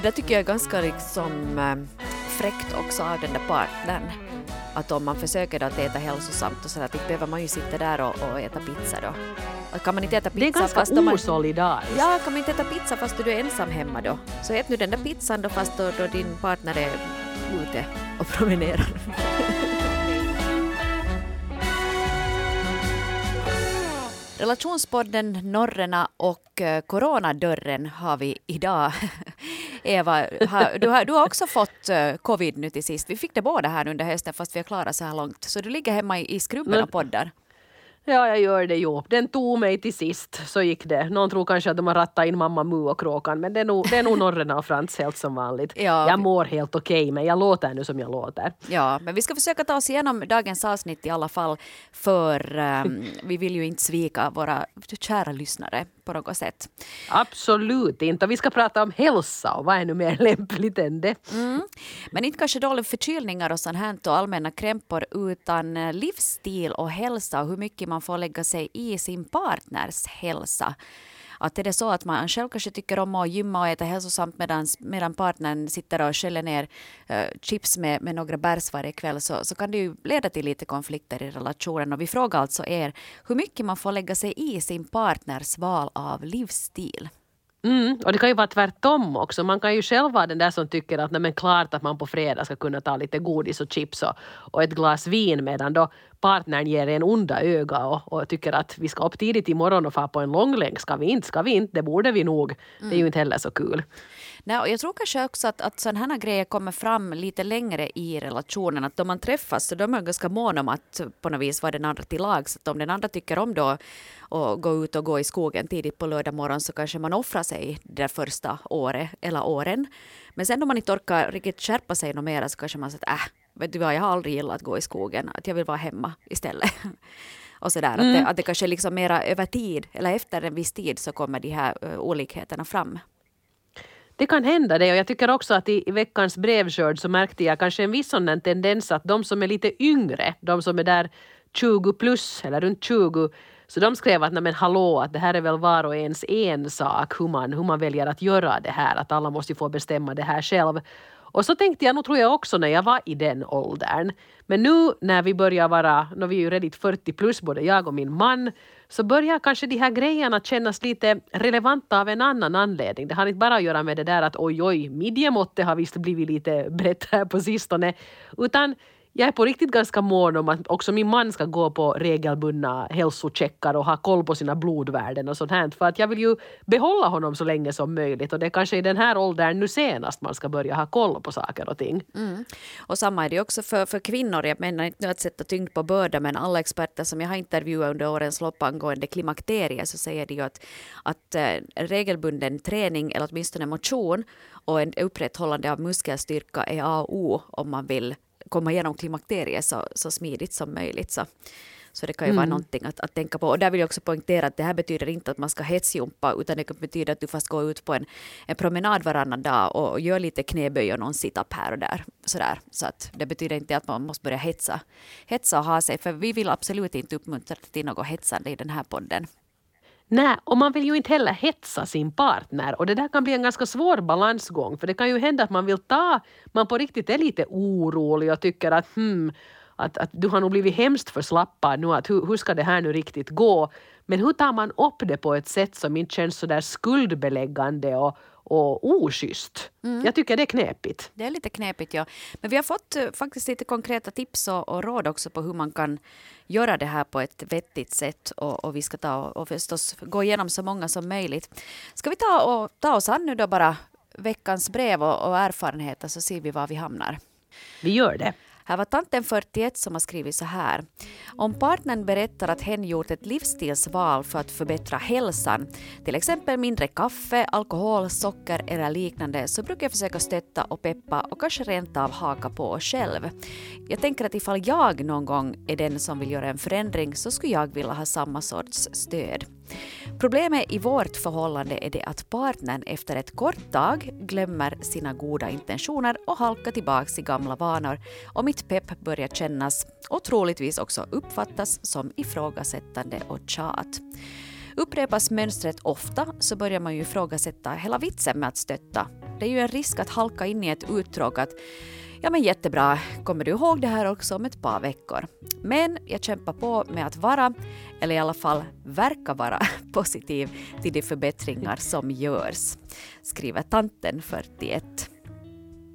det där tycker jag är ganska liksom äh, fräckt också av den där partnern. Att om man försöker då att äta hälsosamt och så att behöver man ju sitta där och, och äta pizza då. Att kan man inte äta pizza det är ganska fast man, osolidariskt. Ja, kan man inte äta pizza fast du är ensam hemma då? Så ät nu den där pizzan då fast då, då din partner är ute och promenerar. Relationspodden Norrena och eh, Coronadörren har vi idag. Eva, du, har, du har också fått eh, covid nu till sist. Vi fick det båda här under hösten fast vi har klarat så här långt. Så du ligger hemma i, i skrubben och poddar. Ja, jag gör det ju. Den tog mig till sist, så gick det. Någon tror kanske att de har rattat in mamma Mu och Kråkan, men det är nog, det är nog Norrena och Frans helt som vanligt. Ja. Jag mår helt okej, okay, men jag låter nu som jag låter. Ja, men vi ska försöka ta oss igenom dagens avsnitt i alla fall, för um, vi vill ju inte svika våra kära lyssnare på något sätt. Absolut inte. Vi ska prata om hälsa och vad är nu mer lämpligt än det? Mm. Men inte kanske dåliga förkylningar och sånt här och allmänna krämpor utan eh, livsstil och hälsa och hur mycket man får lägga sig i sin partners hälsa. Att är det så att man själv kanske tycker om att gymma och äta hälsosamt medan, medan partnern sitter och skäller ner uh, chips med, med några bärs varje kväll så, så kan det ju leda till lite konflikter i relationen. Och vi frågar alltså er hur mycket man får lägga sig i sin partners val av livsstil. Mm, och det kan ju vara tvärtom också. Man kan ju själv vara den där som tycker att nej, men klart att man på fredag ska kunna ta lite godis och chips och, och ett glas vin medan då partnern ger en onda öga och, och tycker att vi ska upp tidigt imorgon och få på en långlänk. Ska vi inte? Ska vi inte? Det borde vi nog. Mm. Det är ju inte heller så kul. Nej, och jag tror kanske också att, att sådana här grejer kommer fram lite längre i relationen. Att då man träffas så de är ganska måna om att på något vis vara den andra till lags. Att om den andra tycker om då att gå ut och gå i skogen tidigt på lördag morgon så kanske man offrar sig det första året eller åren. Men sen om man inte orkar riktigt skärpa sig något mer så kanske man säger att äh, vet du vad, jag har aldrig gillat att gå i skogen. Att jag vill vara hemma istället. och sådär. Mm. Att, det, att det kanske liksom mera över tid eller efter en viss tid så kommer de här uh, olikheterna fram. Det kan hända det. Och jag tycker också att i, i veckans brevskörd så märkte jag kanske en viss sån tendens att de som är lite yngre, de som är där 20 plus eller runt 20 så de skrev att men hallå, att det här är väl var och ens ensak hur man, hur man väljer att göra det här, att alla måste få bestämma det här själv. Och så tänkte jag nog tror jag också när jag var i den åldern. Men nu när vi börjar vara, när vi är ju redigt 40 plus både jag och min man, så börjar kanske de här grejerna kännas lite relevanta av en annan anledning. Det har inte bara att göra med det där att oj oj, midjemåttet har visst blivit lite brett här på sistone, utan jag är på riktigt ganska mån om att också min man ska gå på regelbundna hälsocheckar och ha koll på sina blodvärden och sånt här. För att jag vill ju behålla honom så länge som möjligt och det är kanske i den här åldern nu senast man ska börja ha koll på saker och ting. Mm. Och samma är det också för, för kvinnor. Jag menar inte att sätta tyngd på börda men alla experter som jag har intervjuat under årens lopp angående klimakteriet så säger de ju att, att äh, regelbunden träning eller åtminstone motion och en upprätthållande av muskelstyrka är A och O om man vill komma igenom klimakteriet så, så smidigt som möjligt. Så, så det kan ju mm. vara någonting att, att tänka på. Och där vill jag också poängtera att det här betyder inte att man ska hetsjumpa utan det betyda att du fast gå ut på en, en promenad varannan dag och, och gör lite knäböj och någon sit-up här och där. Sådär. Så att det betyder inte att man måste börja hetsa, hetsa och ha sig. För vi vill absolut inte uppmuntra till något hetsande i den här podden. Nej, och man vill ju inte heller hetsa sin partner och det där kan bli en ganska svår balansgång för det kan ju hända att man vill ta, man på riktigt är lite orolig och tycker att hmm, att, att du har nog blivit hemskt förslappad nu, att hur, hur ska det här nu riktigt gå? Men hur tar man upp det på ett sätt som inte känns så där skuldbeläggande och, och oschysst. Mm. Jag tycker det är knepigt. Det är lite knepigt, ja. Men vi har fått uh, faktiskt lite konkreta tips och, och, råd också på hur man kan göra det här på ett vettigt sätt. Och, och vi ska ta och, och förstås gå igenom så många som möjligt. Ska vi ta, och, ta oss an nu då bara veckans brev och, och erfarenheter så ser vi var vi hamnar. Vi gör det. Här var tanten 41 som har skrivit så här. Om partnern berättar att hen gjort ett livsstilsval för att förbättra hälsan, till exempel mindre kaffe, alkohol, socker eller liknande, så brukar jag försöka stötta och peppa och kanske rent av haka på själv. Jag tänker att ifall jag någon gång är den som vill göra en förändring så skulle jag vilja ha samma sorts stöd. Problemet i vårt förhållande är det att partnern efter ett kort tag glömmer sina goda intentioner och halkar tillbaka i gamla vanor och mitt pepp börjar kännas och troligtvis också uppfattas som ifrågasättande och tjat. Upprepas mönstret ofta så börjar man ju ifrågasätta hela vitsen med att stötta det är ju en risk att halka in i ett uttråkat Ja men jättebra, kommer du ihåg det här också om ett par veckor? Men jag kämpar på med att vara, eller i alla fall verka vara, positiv till de förbättringar som görs, skriver tanten 41.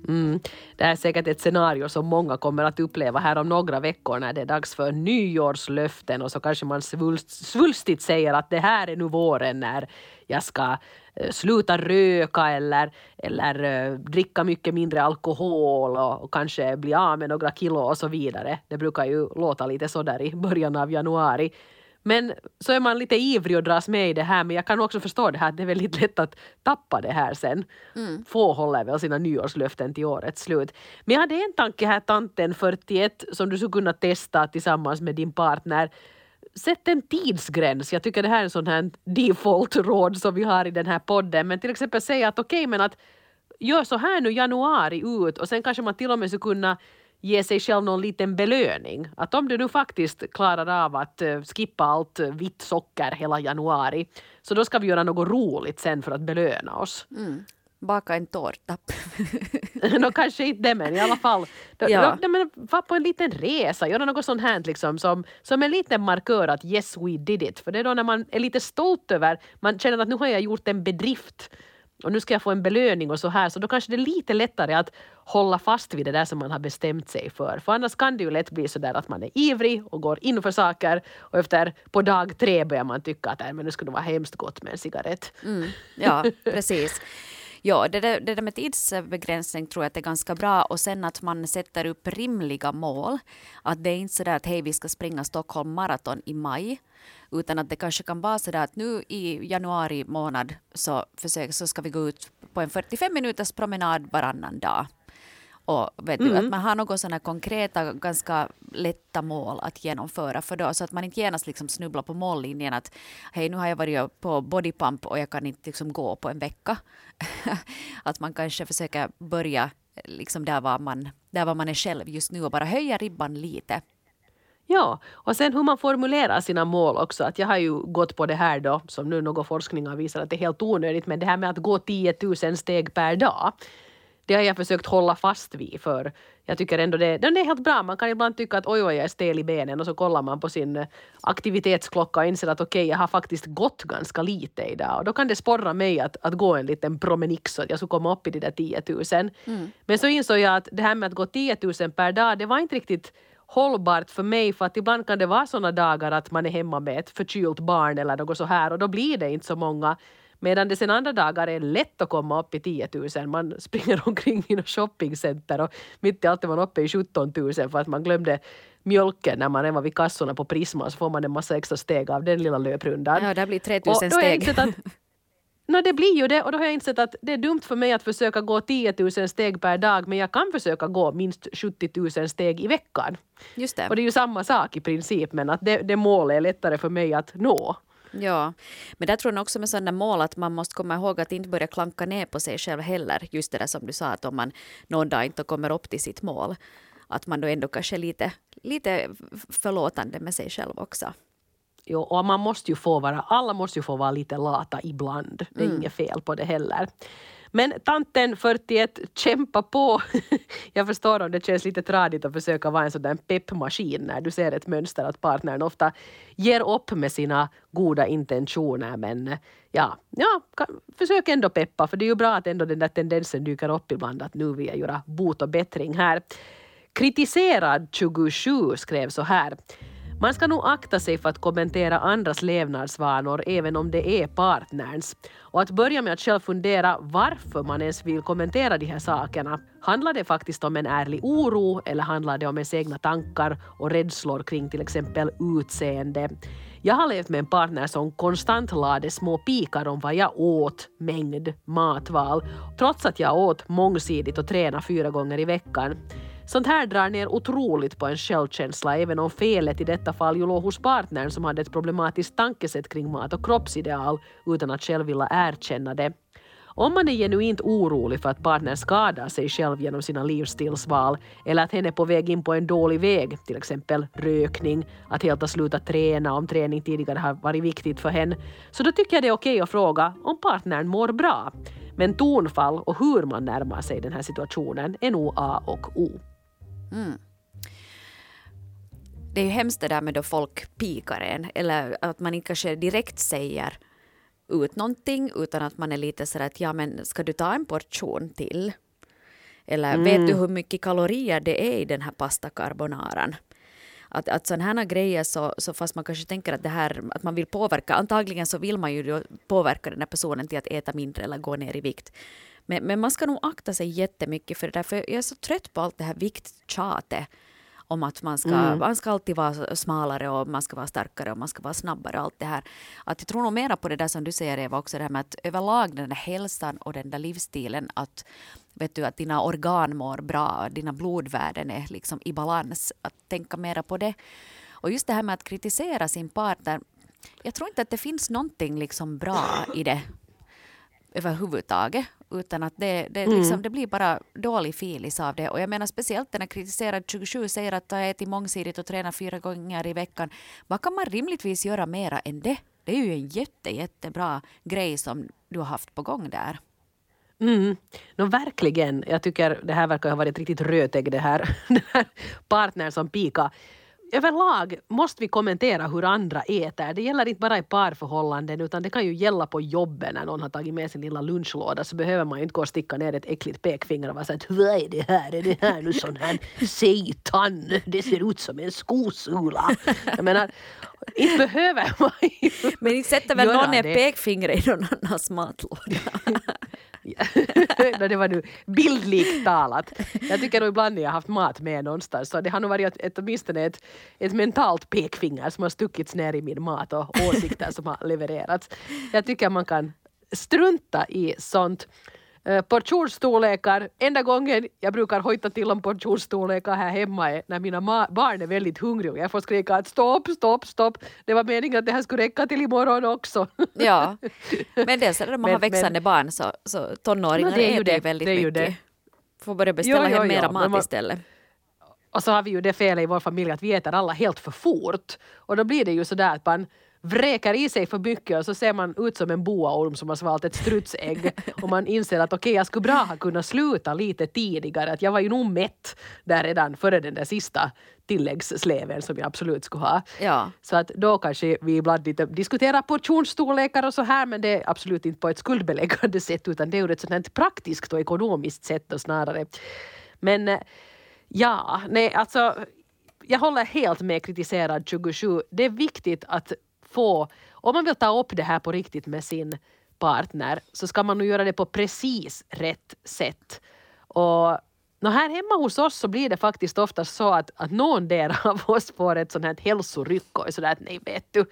Mm. Det här är säkert ett scenario som många kommer att uppleva här om några veckor när det är dags för nyårslöften och så kanske man svulst, svulstigt säger att det här är nu våren när jag ska eh, sluta röka eller, eller eh, dricka mycket mindre alkohol och, och, kanske bli av med några kilo och så vidare. Det brukar ju låta lite så där i början av januari. Men så är man lite ivrig och dras med i det här men jag kan också förstå det här att det är väldigt lätt att tappa det här sen. Mm. Få håller väl sina nyårslöften till årets slut. Men jag hade en tanke här tanten 41 som du skulle kunna testa tillsammans med din partner. Sätt en tidsgräns. Jag tycker det här är en sån här default-råd som vi har i den här podden. Men till exempel säga att okej okay, men att gör så här nu januari ut och sen kanske man till och med skulle kunna ge sig själv någon liten belöning. Att om du nu faktiskt klarar av att uh, skippa allt uh, vitt socker hela januari så då ska vi göra något roligt sen för att belöna oss. Mm. Baka en tårta. no, kanske inte det men i alla fall. Då, ja. då, men, var på en liten resa, göra något sånt här liksom, som, som en liten markör att yes we did it. För det är då när man är lite stolt över, man känner att nu har jag gjort en bedrift och nu ska jag få en belöning och så här, så då kanske det är lite lättare att hålla fast vid det där som man har bestämt sig för. För annars kan det ju lätt bli så där att man är ivrig och går in för saker och efter på dag tre börjar man tycka att men nu skulle det vara hemskt gott med en cigarett. Mm, ja, precis. Ja, det där, det där med tidsbegränsning tror jag att är ganska bra och sen att man sätter upp rimliga mål. Att det är inte så där att hej, vi ska springa Stockholm Marathon i maj utan att det kanske kan vara så där att nu i januari månad så, försök, så ska vi gå ut på en 45 minuters promenad varannan dag. Och vet mm. du, att mm. man har några sådana konkreta, ganska lätta mål att genomföra för då, så att man inte genast liksom snubblar på mållinjen att hej, nu har jag varit på bodypump och jag kan inte liksom gå på en vecka. att man kanske försöker börja liksom där, var man, där var man är själv just nu och bara höja ribban lite. Ja, och sen hur man formulerar sina mål också. Att jag har ju gått på det här då, som nu någon forskning har visat att det är helt onödigt, men det här med att gå 10 000 steg per dag det har jag försökt hålla fast vid för jag tycker ändå det, det är helt bra. Man kan ibland tycka att oj, oj, jag är stel i benen och så kollar man på sin aktivitetsklocka och inser att okej, okay, jag har faktiskt gått ganska lite idag och då kan det sporra mig att, att gå en liten promenix så att jag skulle komma upp i de där 10 000. Mm. Men så insåg jag att det här med att gå 10 000 per dag, det var inte riktigt hållbart för mig för att ibland kan det vara sådana dagar att man är hemma med ett förkylt barn eller något så här och då blir det inte så många Medan det sen andra dagar är lätt att komma upp i 10 000. Man springer omkring i något shoppingcenter och mitt i allt är man uppe i 17 000 för att man glömde mjölken när man är vid kassorna på Prisma så får man en massa extra steg av den lilla löprundan. Ja, det blir 3 000 steg. Att, no, det blir ju det och då har jag insett att det är dumt för mig att försöka gå 10 000 steg per dag men jag kan försöka gå minst 70 000 steg i veckan. Just det. Och det är ju samma sak i princip men att det, det målet är lättare för mig att nå. Ja, men där tror jag också med sådana mål att man måste komma ihåg att inte börja klanka ner på sig själv heller. Just det där som du sa att om man någon dag inte kommer upp till sitt mål att man då ändå kanske är lite, lite förlåtande med sig själv också. Jo, och man måste ju få vara, alla måste ju få vara lite lata ibland. Det är mm. inget fel på det heller. Men tanten 41, kämpa på. Jag förstår om det känns lite tradigt att försöka vara en sån där peppmaskin när du ser ett mönster att partnern ofta ger upp med sina goda intentioner. Men ja, ja försök ändå peppa för det är ju bra att ändå den där tendensen dyker upp ibland att nu vill jag göra bot och bättring här. Kritiserad 27 skrev så här. Man ska nog akta sig för att kommentera andras levnadsvanor även om det är partnerns. Och att börja med att själv fundera varför man ens vill kommentera de här sakerna. Handlar det faktiskt om en ärlig oro eller handlar det om ens egna tankar och rädslor kring till exempel utseende? Jag har levt med en partner som konstant lade små pikar om vad jag åt, mängd, matval, trots att jag åt mångsidigt och tränade fyra gånger i veckan. Sånt här drar ner otroligt på en självkänsla även om felet i detta fall ju låg hos partnern som hade ett problematiskt tankesätt kring mat och kroppsideal utan att själv vilja erkänna det. Om man är genuint orolig för att partnern skadar sig själv genom sina livsstilsval eller att hen är på väg in på en dålig väg, till exempel rökning, att helt ha slutat träna om träning tidigare har varit viktigt för henne, så då tycker jag det är okej att fråga om partnern mår bra. Men tonfall och hur man närmar sig den här situationen är nog A och O. Mm. Det är ju hemskt det där med då folk pikar en eller att man inte kanske direkt säger ut någonting utan att man är lite sådär att ja men ska du ta en portion till? Eller mm. vet du hur mycket kalorier det är i den här pasta carbonaran? Att, att sådana här grejer så, så fast man kanske tänker att det här att man vill påverka, antagligen så vill man ju påverka den här personen till att äta mindre eller gå ner i vikt. Men, men man ska nog akta sig jättemycket för det där, för jag är så trött på allt det här vikttjatet om att man ska, mm. man ska alltid vara smalare och man ska vara starkare och man ska vara snabbare och allt det här. Att jag tror nog mera på det där som du säger Eva också, det här med att överlag den där hälsan och den där livsstilen, att vet du, att dina organ mår bra, dina blodvärden är liksom i balans, att tänka mera på det. Och just det här med att kritisera sin partner, jag tror inte att det finns någonting liksom bra i det överhuvudtaget. Utan att det, det, mm. liksom, det blir bara dålig filis av det. Och jag menar speciellt när kritiserad 27 säger att jag äter mångsidigt och tränar fyra gånger i veckan. Vad kan man rimligtvis göra mera än det? Det är ju en jätte, jättebra grej som du har haft på gång där. Mm. No, verkligen. Jag tycker det här verkar ha varit riktigt rötägg det här. Den här partnern som pika överlag måste vi kommentera hur andra äter. Det gäller inte bara i parförhållanden utan det kan ju gälla på jobbet när någon har tagit med sin lilla lunchlåda så behöver man ju inte gå och sticka ner ett äckligt pekfinger och vara såhär vad är det här? Är det här nu sån här seitan? Det ser ut som en skosula. Jag menar, inte behöver man ju Men inte sätter väl någon ner pekfingret i någon annans matlåda? Det var nu bildligt talat. Jag tycker nog ibland när jag haft mat med någonstans så det har nog varit ett, åtminstone ett, ett mentalt pekfinger som har stuckits ner i min mat och åsikter som har levererats. Jag tycker man kan strunta i sånt. Uh, portionsstorlekar. Enda gången jag brukar hojta till om portionsstorlekar här hemma är när mina barn är väldigt hungriga jag får skrika att stopp, stopp, stopp. Det var meningen att det här skulle räcka till imorgon också. Ja, men det är så när man har växande men, barn så, så tonåringar det är ju det, väldigt det är mycket. Det. Får börja beställa jo, jo, hem mera mat man, istället. Och så har vi ju det felet i vår familj att vi äter alla helt för fort. Och då blir det ju sådär att man vräker i sig för mycket och så ser man ut som en boaorm som har svalt ett strutsägg och man inser att okej, okay, jag skulle bra ha kunnat sluta lite tidigare, att jag var ju nog mätt där redan före den där sista tilläggssleven som jag absolut skulle ha. Ja. Så att då kanske vi ibland lite diskuterar portionsstorlekar och så här men det är absolut inte på ett skuldbeläggande sätt utan det är ur ett sådant praktiskt och ekonomiskt sätt och snarare. Men eh, ja, nej alltså jag håller helt med kritiserad 27. Det är viktigt att få, om man vill ta upp det här på riktigt med sin partner så ska man nog göra det på precis rätt sätt. Och No, här hemma hos oss så blir det faktiskt ofta så att, att någon del av oss får ett sånt här hälsoryck och är sådär att nej vet du,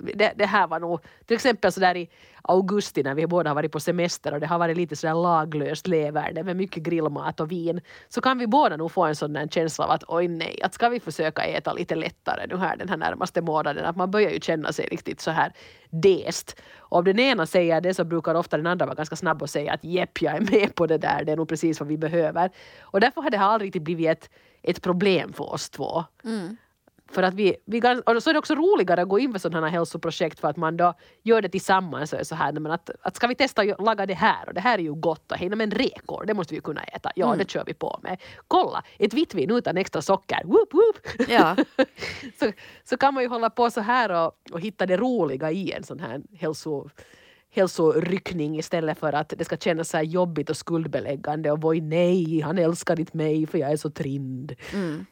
det, det, här var nog till exempel sådär i augusti när vi båda har varit på semester och det har varit lite sådär laglöst leverne med mycket grillmat och vin så kan vi båda nog få en sån där känsla av att oj nej, att ska vi försöka äta lite lättare nu här den här närmaste månaden att man börjar ju känna sig riktigt så här dest. Och om den ena säger det så brukar ofta den andra vara ganska snabb och säga att jepp jag är med på det där, det är nog precis vad vi behöver. Och därför har det aldrig riktigt blivit ett, ett problem för oss två. Mm. För att vi, vi och så är det också roligare att gå in för sådana här hälsoprojekt för att man då gör det tillsammans. Så här, men att, att ska vi testa att laga det här och det här är ju gott och hej, men rekor det måste vi kunna äta. Ja, mm. det kör vi på med. Kolla, ett vitt vin utan extra socker. Woop, woop. Ja. så, så kan man ju hålla på så här och, och hitta det roliga i en sån här hälso hälsoryckning istället för att det ska kännas så jobbigt och skuldbeläggande och oj nej, han älskar inte mig för jag är så trind. Mm.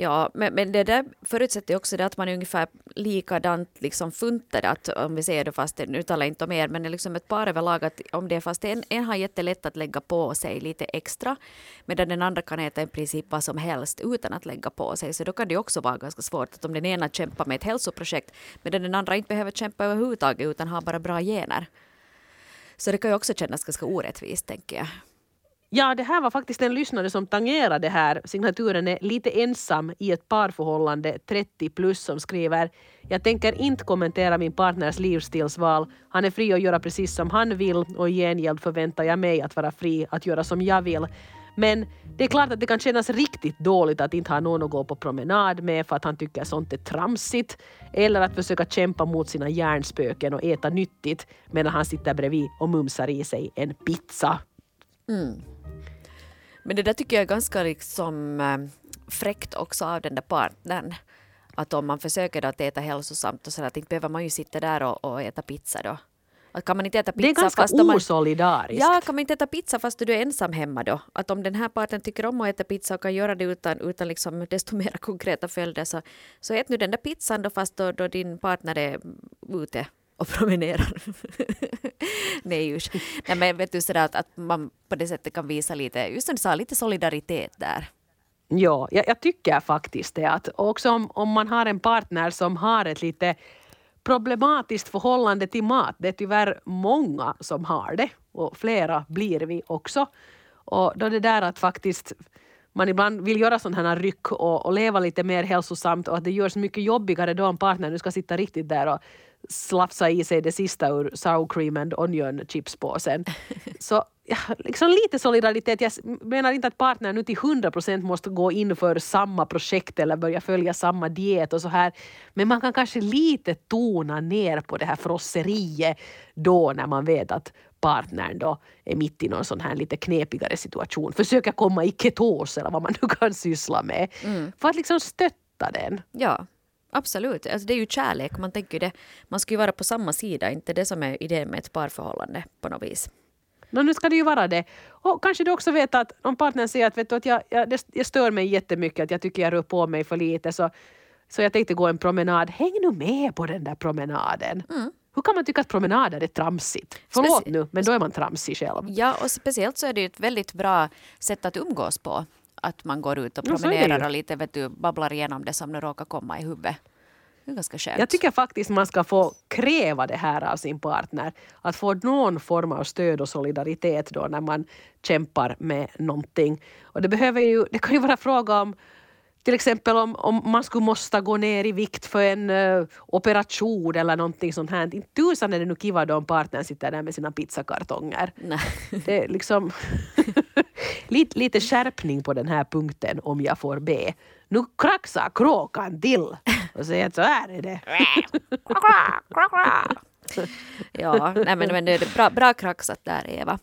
Ja, men, men det där förutsätter också det att man är ungefär likadant liksom funtade, att om vi säger det fast, nu talar jag inte om er, men det är liksom ett par överlag att om det är fast en, en har jättelätt att lägga på sig lite extra, medan den andra kan äta i princip vad som helst utan att lägga på sig, så då kan det också vara ganska svårt att om den ena kämpar med ett hälsoprojekt, medan den andra inte behöver kämpa överhuvudtaget utan har bara bra gener. Så det kan ju också kännas ganska orättvist, tänker jag. Ja, det här var faktiskt en lyssnare som tangerade det här. Signaturen är lite ensam i ett parförhållande 30 plus som skriver Jag tänker inte kommentera min partners livsstilsval. Han är fri att göra precis som han vill och i gengäld förväntar jag mig att vara fri att göra som jag vill. Men det är klart att det kan kännas riktigt dåligt att inte ha någon att gå på promenad med för att han tycker sånt är tramsigt. Eller att försöka kämpa mot sina hjärnspöken och äta nyttigt medan han sitter bredvid och mumsar i sig en pizza. Mm. Men det där tycker jag är ganska liksom äh, fräckt också av den där partnern. Att om man försöker att äta hälsosamt och så att inte behöver man ju sitta där och, och äta pizza då. Att kan man inte äta pizza det är ganska fast osolidariskt. Man, ja, kan man inte äta pizza fast du är ensam hemma då? Att om den här parten tycker om att äta pizza och kan göra det utan, utan liksom desto mer konkreta följder så, så ät nu den där pizzan då fast då, då din partner är ute och promenerar. Nej usch. Nej men vet du sådär att, att man på det sättet kan visa lite, just som du sa, lite solidaritet där. Ja, jag, jag, tycker faktiskt det. Att också om, om man har en partner som har ett lite problematiskt förhållande till mat. Det är tyvärr många som har det och flera blir vi också. Och då det där att faktiskt man ibland vill göra sådana här ryck och, och, leva lite mer hälsosamt och att det görs mycket jobbigare då en partner nu ska sitta riktigt där och slafsa i sig det sista ur sour cream and onion chipspåsen. Så ja, liksom lite solidaritet. Jag menar inte att partnern nu till 100 procent måste gå in för samma projekt eller börja följa samma diet och så här. Men man kan kanske lite tona ner på det här frosseriet då när man vet att partnern då är mitt i någon sån här lite knepigare situation. Försöka komma i ketos eller vad man nu kan syssla med. Mm. För att liksom stötta den. Ja, Absolut, alltså det är ju kärlek. Man tänker det, man ska ju vara på samma sida, inte det som är idén med ett parförhållande på något vis. No, nu ska det ju vara det. Och kanske du också vet att om partnern säger att, vet du, att jag, jag, det, det stör mig jättemycket, att jag tycker jag rör på mig för lite, så, så jag tänkte gå en promenad. Häng nu med på den där promenaden. Mm. Hur kan man tycka att promenader är tramsigt? Förlåt Speci nu, men då är man tramsig själv. Ja, och speciellt så är det ett väldigt bra sätt att umgås på. Att man går ut och promenerar och lite vet du, babblar igenom det som nu råkar komma i huvudet. Det är ganska skönt. Jag tycker faktiskt man ska få kräva det här av sin partner. Att få någon form av stöd och solidaritet då när man kämpar med någonting. Och det, behöver ju, det kan ju vara fråga om till exempel om, om man skulle måste gå ner i vikt för en uh, operation eller någonting sånt här. Inte tusan är det nu kiva då om partnern sitter där med sina pizzakartonger. Nej. Det är liksom lite, lite skärpning på den här punkten om jag får be. Nu kraxar kråkan till och säger att så här är det. ja, nej men, men det är bra, bra kraxat där Eva.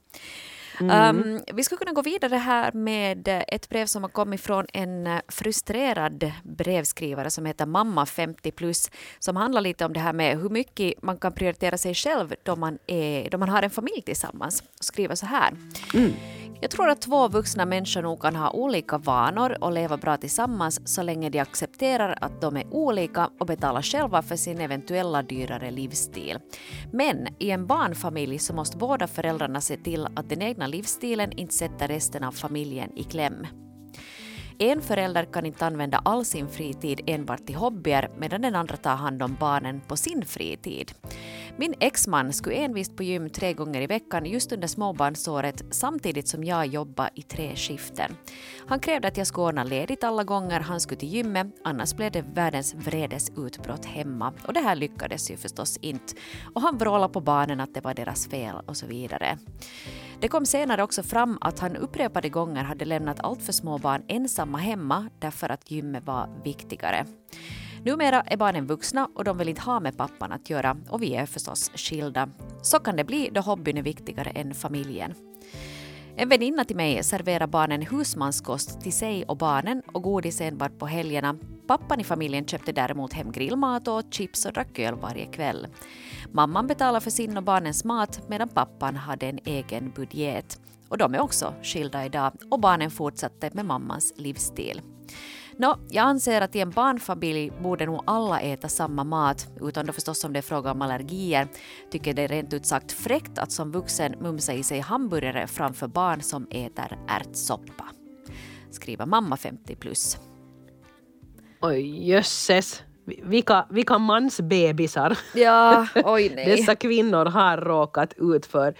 Mm. Um, vi skulle kunna gå vidare här med ett brev som har kommit från en frustrerad brevskrivare som heter Mamma 50 plus som handlar lite om det här med hur mycket man kan prioritera sig själv då man, är, då man har en familj tillsammans. Skriver så här. Mm. Jag tror att två vuxna människor nog kan ha olika vanor och leva bra tillsammans så länge de accepterar att de är olika och betalar själva för sin eventuella dyrare livsstil. Men i en barnfamilj så måste båda föräldrarna se till att den egna livsstilen inte sätter resten av familjen i kläm. En förälder kan inte använda all sin fritid enbart till hobbyer medan den andra tar hand om barnen på sin fritid. Min exman skulle envist på gym tre gånger i veckan just under småbarnsåret samtidigt som jag jobbade i tre skiften. Han krävde att jag skulle ordna ledigt alla gånger han skulle till gymmet annars blev det världens vredesutbrott hemma och det här lyckades ju förstås inte. Och han vrålade på barnen att det var deras fel och så vidare. Det kom senare också fram att han upprepade gånger hade lämnat allt för små barn ensamma hemma därför att gymmet var viktigare. Numera är barnen vuxna och de vill inte ha med pappan att göra och vi är förstås skilda. Så kan det bli då hobbyn är viktigare än familjen. En väninna till mig serverar barnen husmanskost till sig och barnen och godis enbart på helgerna. Pappan i familjen köpte däremot hem grillmat och chips och drack öl varje kväll. Mamman betalar för sin och barnens mat medan pappan hade en egen budget. Och de är också skilda idag och barnen fortsatte med mammans livsstil. Nå, jag anser att i en barnfamilj borde nog alla äta samma mat, utan då förstås om det är fråga om allergier. Tycker det är rent ut sagt fräckt att som vuxen mumsa i sig hamburgare framför barn som äter ärtsoppa. Skriver mamma 50 plus. Oj, jösses. Vilka, vilka mansbebisar ja, oj, nej. dessa kvinnor har råkat ut för.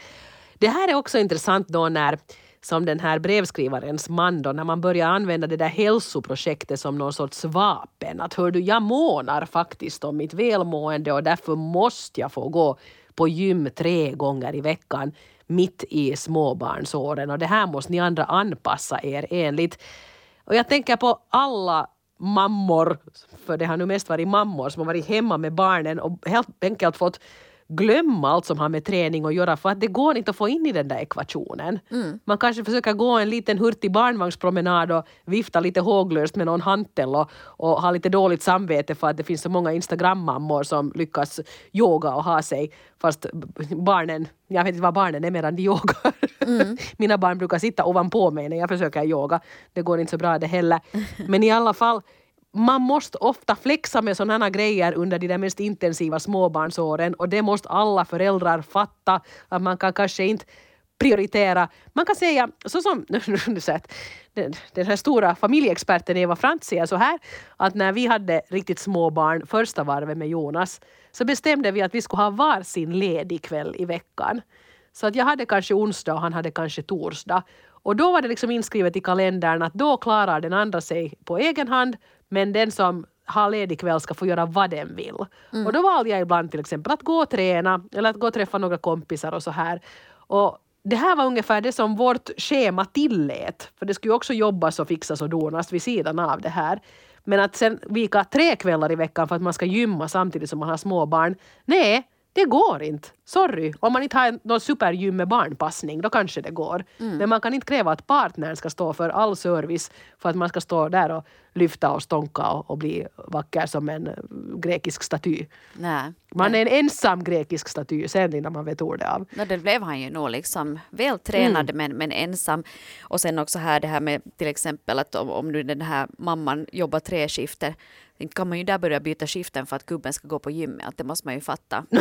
Det här är också intressant då när som den här brevskrivarens man då, när man börjar använda det där hälsoprojektet som någon sorts vapen. Att hör du, jag månar faktiskt om mitt välmående och därför måste jag få gå på gym tre gånger i veckan mitt i småbarnsåren och det här måste ni andra anpassa er enligt. Och jag tänker på alla mammor, för det har nu mest varit mammor som har varit hemma med barnen och helt enkelt fått glömma allt som har med träning att göra för att det går inte att få in i den där ekvationen. Mm. Man kanske försöker gå en liten hurtig barnvagnspromenad och vifta lite håglöst med någon hantel och, och ha lite dåligt samvete för att det finns så många Instagram-mammor som lyckas yoga och ha sig fast barnen, jag vet inte vad barnen är medan de yogar. Mm. Mina barn brukar sitta ovanpå mig när jag försöker yoga. Det går inte så bra det heller. Men i alla fall man måste ofta flexa med sådana grejer under de där mest intensiva småbarnsåren och det måste alla föräldrar fatta att man kan kanske inte prioritera. Man kan säga, så som den, den här stora familjeexperten Eva Frantz säger så här, att när vi hade riktigt små barn första varvet med Jonas så bestämde vi att vi skulle ha varsin ledig kväll i veckan. Så att jag hade kanske onsdag och han hade kanske torsdag. Och då var det liksom inskrivet i kalendern att då klarar den andra sig på egen hand men den som har ledig kväll ska få göra vad den vill. Mm. Och då valde jag ibland till exempel att gå och träna eller att gå och träffa några kompisar och så här. Och det här var ungefär det som vårt schema tillät. För det skulle ju också jobbas och fixas och donas vid sidan av det här. Men att sen vika tre kvällar i veckan för att man ska gymma samtidigt som man har småbarn. Nej, det går inte. Sorry. Om man inte har någon supergym med barnpassning, då kanske det går. Mm. Men man kan inte kräva att partnern ska stå för all service för att man ska stå där och lyfta och stånka och, och bli vacker som en grekisk staty. Nej. Man Nej. är en ensam grekisk staty sen innan man vet ordet av. No, det blev han ju nog liksom vältränad mm. men, men ensam. Och sen också här det här med till exempel att om, om nu den här mamman jobbar tre skifter kan man ju där börja byta skiften för att gubben ska gå på gymmet. Det måste man ju fatta.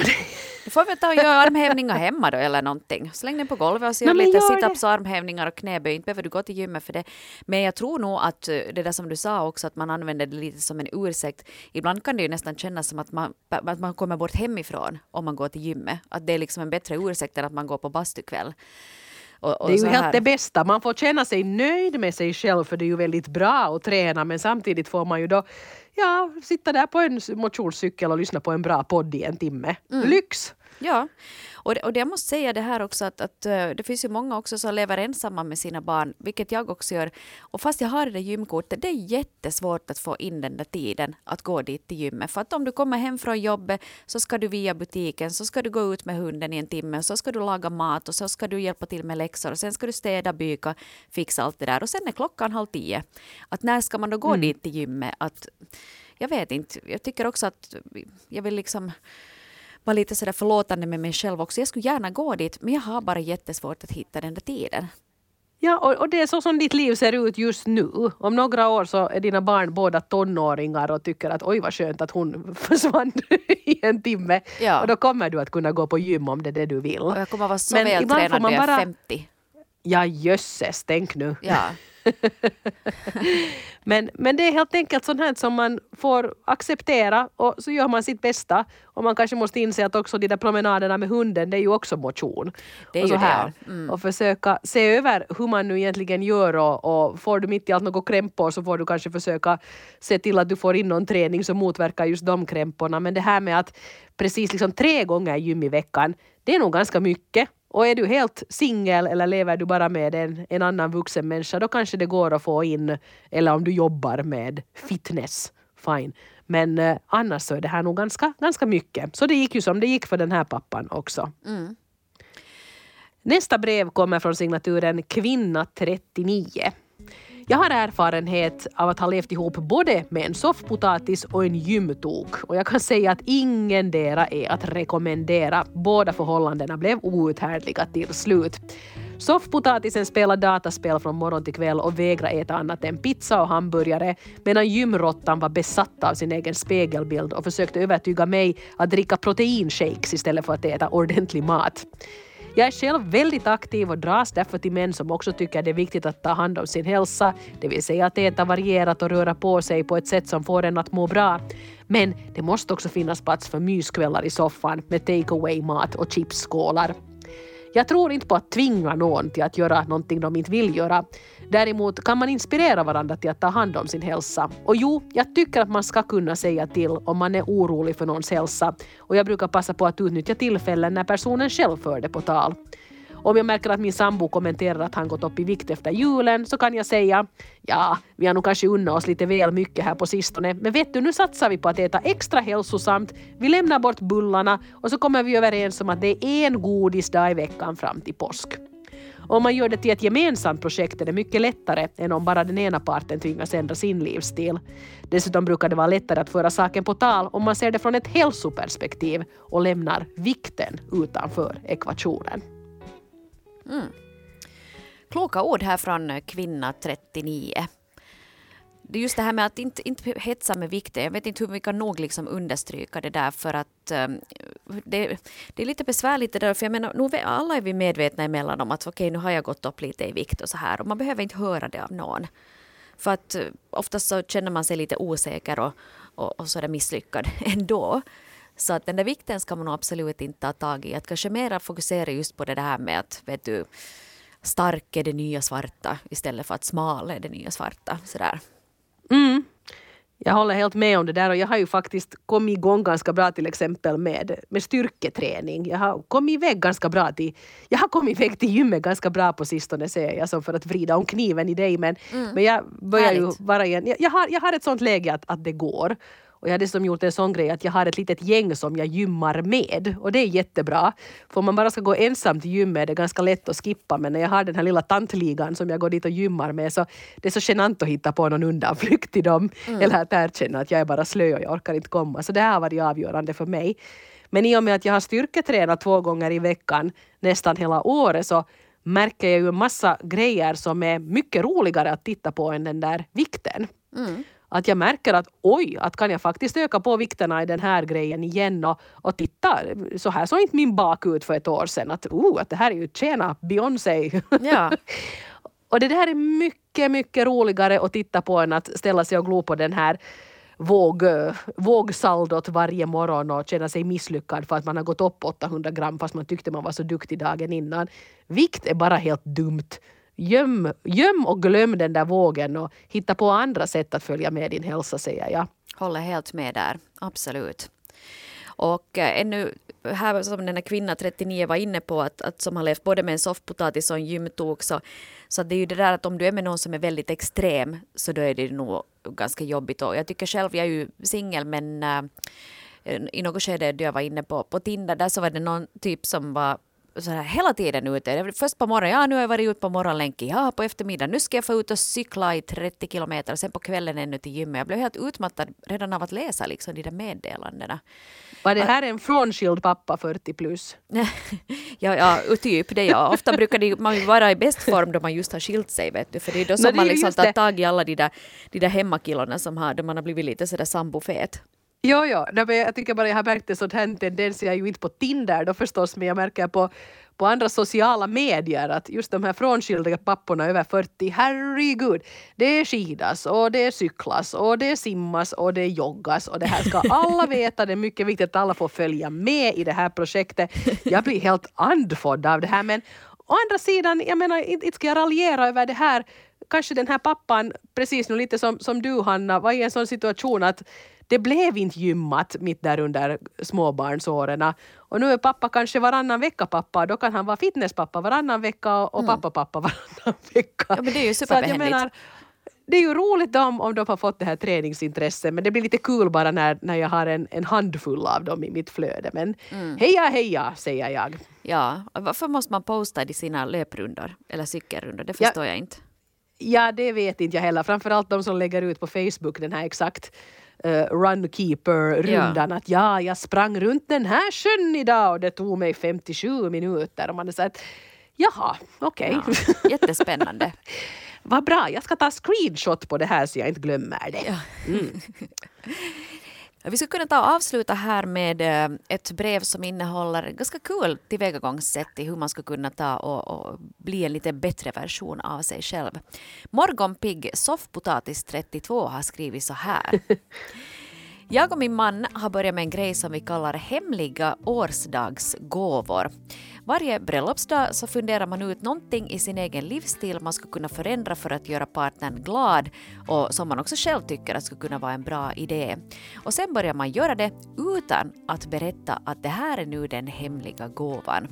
Du får väl ta och göra armhävningar hemma då eller någonting. Släng den på golvet och gör lite situps och armhävningar och knäböj. Inte behöver du gå till gymmet för det. Men jag tror nog att eh, det där som du sa också att man använder det lite som en ursäkt. Ibland kan det ju nästan kännas som att man, att man kommer bort hemifrån om man går till gymmet. Att det är liksom en bättre ursäkt än att man går på bastukväll. Och, och det är ju helt det bästa. Man får känna sig nöjd med sig själv för det är ju väldigt bra att träna men samtidigt får man ju då ja, sitta där på en motionscykel och lyssna på en bra podd i en timme. Mm. Lyx! Ja, och det, och det jag måste säga det här också att, att eh, det finns ju många också som lever ensamma med sina barn, vilket jag också gör. Och fast jag har det där gymkortet, det är jättesvårt att få in den där tiden att gå dit till gymmet. För att om du kommer hem från jobbet så ska du via butiken, så ska du gå ut med hunden i en timme, så ska du laga mat och så ska du hjälpa till med läxor och sen ska du städa, byka, fixa allt det där. Och sen är klockan halv tio. Att när ska man då gå mm. dit till gymmet? Att, jag vet inte, jag tycker också att jag vill liksom vara lite sådär förlåtande med mig själv också. Jag skulle gärna gå dit, men jag har bara jättesvårt att hitta den där tiden. Ja, och, och, det är så som ditt liv ser ut just nu. Om några år så är dina barn båda tonåringar och tycker att oj vad skönt att hon försvann i en timme. Ja. Och då kommer du att kunna gå på gym om det är det du vill. Och jag kommer vara så vältränad när jag är 50. Ja jösses, tänk nu. Ja. men, men det är helt enkelt sånt här som man får acceptera och så gör man sitt bästa. Och man kanske måste inse att också de där promenaderna med hunden, det är ju också motion. Det är och så här. Mm. Och försöka se över hur man nu egentligen gör och, och får du mitt i allt något krämpor så får du kanske försöka se till att du får in någon träning som motverkar just de krämporna. Men det här med att precis liksom tre gånger gym i veckan, det är nog ganska mycket. Och är du helt singel eller lever du bara med en, en annan vuxen människa då kanske det går att få in, eller om du jobbar med fitness, fine. Men eh, annars så är det här nog ganska, ganska mycket. Så det gick ju som det gick för den här pappan också. Mm. Nästa brev kommer från signaturen kvinna 39. Jag har erfarenhet av att ha levt ihop både med en soffpotatis och en gymtok och jag kan säga att ingendera är att rekommendera. Båda förhållandena blev outhärdliga till slut. Soffpotatisen spelade dataspel från morgon till kväll och vägrade äta annat än pizza och hamburgare medan gymrottan var besatt av sin egen spegelbild och försökte övertyga mig att dricka proteinshakes istället för att äta ordentlig mat. Jag är själv väldigt aktiv och dras därför till män som också tycker det är viktigt att ta hand om sin hälsa, det vill säga att äta varierat och röra på sig på ett sätt som får en att må bra. Men det måste också finnas plats för myskvällar i soffan med take away-mat och chipsskålar. Jag tror inte på att tvinga någon till att göra någonting de inte vill göra. Däremot kan man inspirera varandra till att ta hand om sin hälsa. Och jo, jag tycker att man ska kunna säga till om man är orolig för någons hälsa. Och jag brukar passa på att utnyttja tillfällen när personen själv för det på tal. Om jag märker att min sambo kommenterar att han gått upp i vikt efter julen så kan jag säga ja, vi har nog kanske unnat oss lite väl mycket här på sistone men vet du, nu satsar vi på att äta extra hälsosamt, vi lämnar bort bullarna och så kommer vi överens om att det är en godisdag i veckan fram till påsk. Om man gör det till ett gemensamt projekt är det mycket lättare än om bara den ena parten tvingas ändra sin livsstil. Dessutom brukar det vara lättare att föra saken på tal om man ser det från ett hälsoperspektiv och lämnar vikten utanför ekvationen. Mm. Kloka ord här från eh, kvinna 39. Det är just det här med att inte, inte hetsa med vikten. Jag vet inte hur vi kan nog liksom understryka det där för att um, det, det, är lite besvärligt det där. För jag menar, nu, alla är vi medvetna emellan om att okej, okay, nu har jag gått upp lite i vikt och så här. Och man behöver inte höra det av någon. För att uh, oftast så känner man sig lite osäker och, och, och så är det misslyckad ändå. Så att den där vikten ska man absolut inte ta tag i. Att kanske mera fokusera just på det här med att vet du, stark är det nya svarta istället för att smal är det nya svarta. Sådär. Mm. Jag håller helt med om det där och jag har ju faktiskt kommit igång ganska bra till exempel med, med styrketräning. Jag har kommit iväg ganska bra till, jag har kommit iväg till gymmet ganska bra på sistone säger jag som för att vrida om kniven i dig men, mm. men jag börjar Härligt. ju vara igen, jag, jag, har, jag har ett sånt läge att, att det går. Och jag har dessutom gjort en sån grej att jag har ett litet gäng som jag gymmar med. Och det är jättebra. För om man bara ska gå ensam till gymmet är det ganska lätt att skippa. Men när jag har den här lilla tantligan som jag går dit och gymmar med så det är så genant att hitta på någon undanflykt till dem. Mm. Eller att erkänna att jag är bara slö och jag orkar inte komma. Så det här har varit avgörande för mig. Men i och med att jag har styrketränat två gånger i veckan nästan hela året så märker jag ju en massa grejer som är mycket roligare att titta på än den där vikten. Mm att jag märker att oj, att kan jag faktiskt öka på vikterna i den här grejen igen och, och titta, så här såg inte min bak ut för ett år sedan. Att, oh, att det här är ju tjena Beyoncé. Ja. och det där är mycket, mycket roligare att titta på än att ställa sig och glo på den här våg, vågsaldot varje morgon och känna sig misslyckad för att man har gått upp 800 gram fast man tyckte man var så duktig dagen innan. Vikt är bara helt dumt. Göm, göm och glöm den där vågen och hitta på andra sätt att följa med din hälsa säger jag. Håller helt med där, absolut. Och eh, ännu här som den här kvinnan 39 var inne på att, att som har levt både med en soffpotatis och en gymtok så, så det är ju det där att om du är med någon som är väldigt extrem så då är det nog ganska jobbigt. Och jag tycker själv, jag är ju singel men äh, i något skede då jag var inne på, på Tinder där så var det någon typ som var så här, hela tiden ute. Först på morgonen, ja nu har jag varit ute på morgonlänken, ja på eftermiddagen, nu ska jag få ut och cykla i 30 kilometer, sen på kvällen ännu till gymmet. Jag blev helt utmattad redan av att läsa liksom, de där meddelandena. Var det här en frånskild pappa 40 plus? ja, ja, typ det ja. Ofta brukar man vara i bäst form då man just har skilt sig vet du. För det är då som no, man liksom tar tag i alla de där, de där hemmakillarna som har, då man har blivit lite sådär sambofet. Jo, jo. jag tycker bara jag har märkt en sån här tendens, jag är ju inte på Tinder då förstås, men jag märker på, på andra sociala medier att just de här frånskilda papporna över 40, herregud, det är skidas och det är cyklas och det är simmas och det är joggas och det här ska alla veta. Det är mycket viktigt att alla får följa med i det här projektet. Jag blir helt andfådd av det här men å andra sidan, jag menar inte ska jag raljera över det här kanske den här pappan, precis nu lite som, som du Hanna, var i en sån situation att det blev inte gymmat mitt där under småbarnsåren. Och nu är pappa kanske varannan vecka pappa, då kan han vara fitnesspappa varannan vecka och mm. pappa pappa varannan vecka. Ja, men det är ju superbehändigt. Det är ju roligt om, om de har fått det här träningsintresset men det blir lite kul bara när, när jag har en, en handfull av dem i mitt flöde. Men mm. heja heja säger jag. Ja, varför måste man posta i sina löprundor eller cykelrundor? Det förstår ja, jag inte. Ja, det vet inte jag heller. Framförallt de som lägger ut på Facebook den här exakt uh, runkeeper-rundan. Ja. Att ja, jag sprang runt den här sjön idag och det tog mig 57 minuter. Och man är så att, jaha, okej. Okay. Ja, jättespännande. Vad bra, jag ska ta screenshot på det här så jag inte glömmer det. Mm. Vi skulle kunna ta och avsluta här med eh, ett brev som innehåller ganska kul tillvägagångssätt i hur man skulle kunna ta och, och bli en lite bättre version av sig själv. Morgonpigg soffpotatis 32 har skrivit så här. Jag och min man har börjat med en grej som vi kallar hemliga årsdagsgåvor. Varje bröllopsdag så funderar man ut någonting i sin egen livsstil man skulle kunna förändra för att göra partnern glad och som man också själv tycker att skulle kunna vara en bra idé. Och sen börjar man göra det utan att berätta att det här är nu den hemliga gåvan.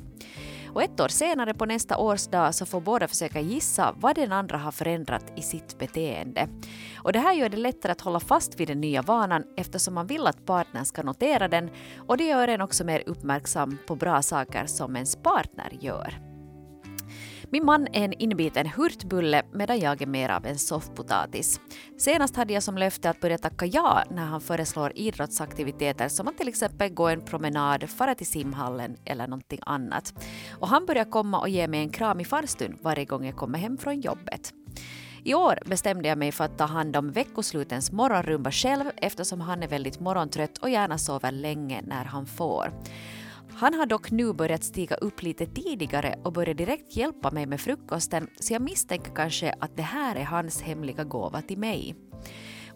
Och ett år senare på nästa årsdag så får båda försöka gissa vad den andra har förändrat i sitt beteende. Och det här gör det lättare att hålla fast vid den nya vanan eftersom man vill att partnern ska notera den och det gör en också mer uppmärksam på bra saker som ens partner gör. Min man är en inbiten hurtbulle medan jag är mer av en soffpotatis. Senast hade jag som löfte att börja tacka ja när han föreslår idrottsaktiviteter som att till exempel gå en promenad, fara till simhallen eller någonting annat. Och han börjar komma och ge mig en kram i farstun varje gång jag kommer hem från jobbet. I år bestämde jag mig för att ta hand om veckoslutens morgonrumba själv eftersom han är väldigt morgontrött och gärna sover länge när han får. Han har dock nu börjat stiga upp lite tidigare och börjar direkt hjälpa mig med frukosten så jag misstänker kanske att det här är hans hemliga gåva till mig.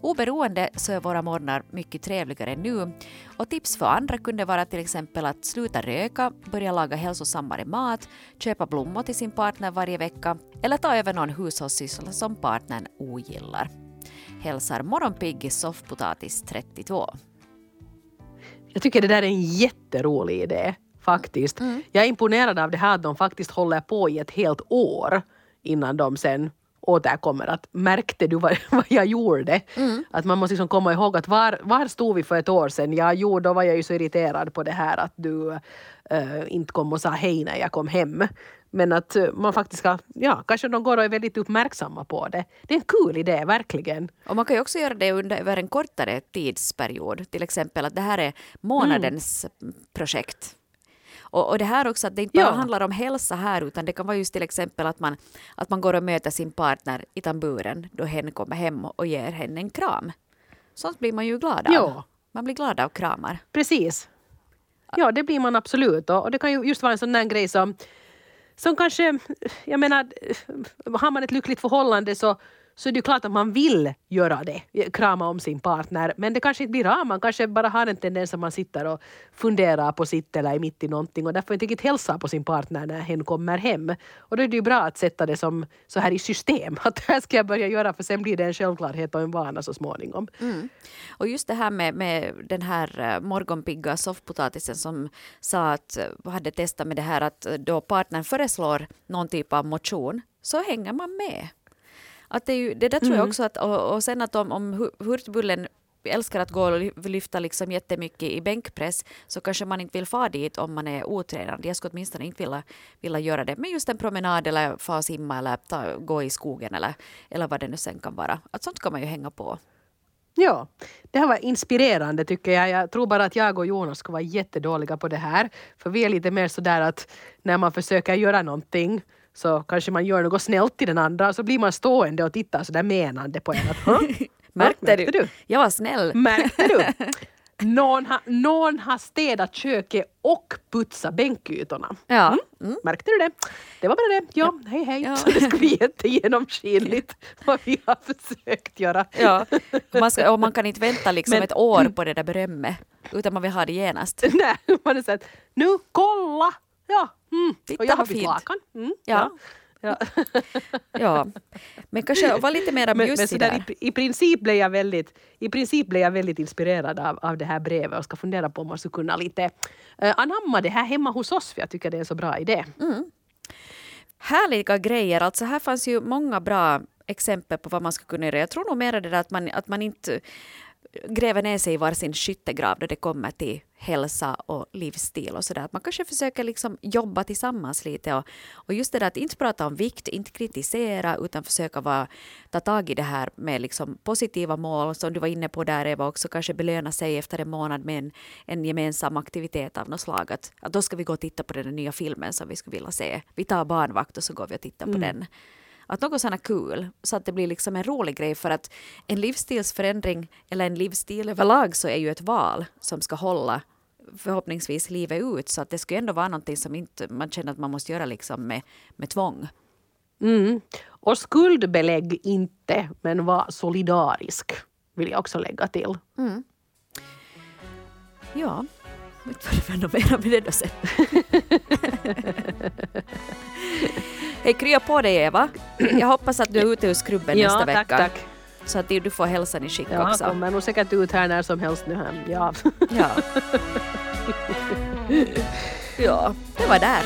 Oberoende så är våra morgnar mycket trevligare nu och tips för andra kunde vara till exempel att sluta röka, börja laga hälsosammare mat, köpa blommor till sin partner varje vecka eller ta över någon hushållssyssla som partnern ogillar. Hälsar Morgonpigg soffpotatis 32. Jag tycker det där är en jätterolig idé faktiskt. Mm. Jag är imponerad av det här att de faktiskt håller på i ett helt år innan de sen återkommer. Att märkte du vad, vad jag gjorde? Mm. Att man måste liksom komma ihåg att var, var stod vi för ett år sedan? Ja, jo, då var jag ju så irriterad på det här att du äh, inte kom och sa hej när jag kom hem. Men att eh, man faktiskt ska, ja, kanske de går och är väldigt uppmärksamma på det. Det är en kul idé, verkligen. Och man kan ju också göra det under över en kortare tidsperiod. Till exempel att det här är månadens mm. projekt. Och, och, det här också att det inte bara ja. handlar om hälsa här utan det kan vara just till exempel att man, att man går och möter sin partner i tamburen då hen kommer hem och ger henne en kram. Sånt blir man ju glad av. Ja. Man blir glad av kramar. Precis. Ja, det blir man absolut. Och det kan ju just vara en sån där grej som som kanske, jag menar, har man ett lyckligt förhållande så, så är det ju klart att man vill göra det, krama om sin partner. Men det kanske inte blir av, man kanske bara har en tendens att man sitter och funderar på sitt eller är mitt i någonting och därför inte riktigt hälsa på sin partner när hen kommer hem. Och då är det ju bra att sätta det som så här i system, att det här ska jag börja göra för sen blir det en självklarhet och en vana så småningom. Mm. Och just det här med, med den här eh, morgonpigga soffpotatisen som sa att eh, hade testat med det här att då partnern föreslår någon typ av motion så hänger man med. Att det, ju, det där tror jag mm. också att, och, och sen att om, om Hurtbullen älskar att gå och lyfta liksom jättemycket i bänkpress så kanske man inte vill få dit om man är otränad. Jag skulle åtminstone inte vilja, vilja göra det. Men just en promenad eller få simma eller ta, gå i skogen eller, eller vad det nu sen kan vara. Att sånt kan man ju hänga på. Ja, det här var inspirerande tycker jag. Jag tror bara att jag och Jonas ska vara jättedåliga på det här. För vi är lite mer sådär att när man försöker göra någonting så kanske man gör något snällt till den andra så blir man stående och tittar sådär menande på en. Att, märkte, märkte du? Jag var snäll. Märkte du? Någon, ha, någon har städat köket och putsat bänkytorna. Ja. Mm. Mm. Märkte du det? Det var bara det. Ja, ja. hej hej. Ja. Så det ska bli jättegenomskinligt vad vi har försökt göra. Ja. Man ska, och man kan inte vänta liksom Men, ett år på det där berömmet utan man vill ha det genast. Nej, man är så att nu kolla! Ja, Mm. och jag har bytt lakan. Mm. Ja. Ja. ja. Men kanske vara lite mer bjussig där. I, I, princip blev jag väldigt, I princip blev jag väldigt inspirerad av, av det här brevet och ska fundera på om man skulle kunna lite uh, anamma det här hemma hos oss för jag tycker det är en så bra idé. Mm. Härliga grejer, alltså här fanns ju många bra exempel på vad man skulle kunna göra. Jag tror nog mer det där att man, att man inte gräver ner sig i varsin skyttegrav då det kommer till hälsa och livsstil och sådär. Man kanske försöker liksom jobba tillsammans lite och, och just det där att inte prata om vikt, inte kritisera utan försöka vara, ta tag i det här med liksom positiva mål som du var inne på där Eva också, kanske belöna sig efter en månad med en, en gemensam aktivitet av något slag. Att, att då ska vi gå och titta på den nya filmen som vi skulle vilja se. Vi tar barnvakt och så går vi och tittar på mm. den. Att något sånt är kul, så att det blir liksom en rolig grej för att en livsstilsförändring eller en livsstil överlag så är ju ett val som ska hålla förhoppningsvis livet ut så att det skulle ändå vara någonting som inte man känner att man måste göra liksom med, med tvång. Mm. Och skuldbelägg inte men var solidarisk vill jag också lägga till. Mm. Ja, inte vad det var något mer med det då sen. Hej, krya på dig Eva. Jag hoppas att du är ute ur skrubben ja, nästa tack, vecka. tack. Så att du får hälsan i skick Ja, också. kommer nog säkert ut här när som helst nu här. Ja. Ja. ja, det var där.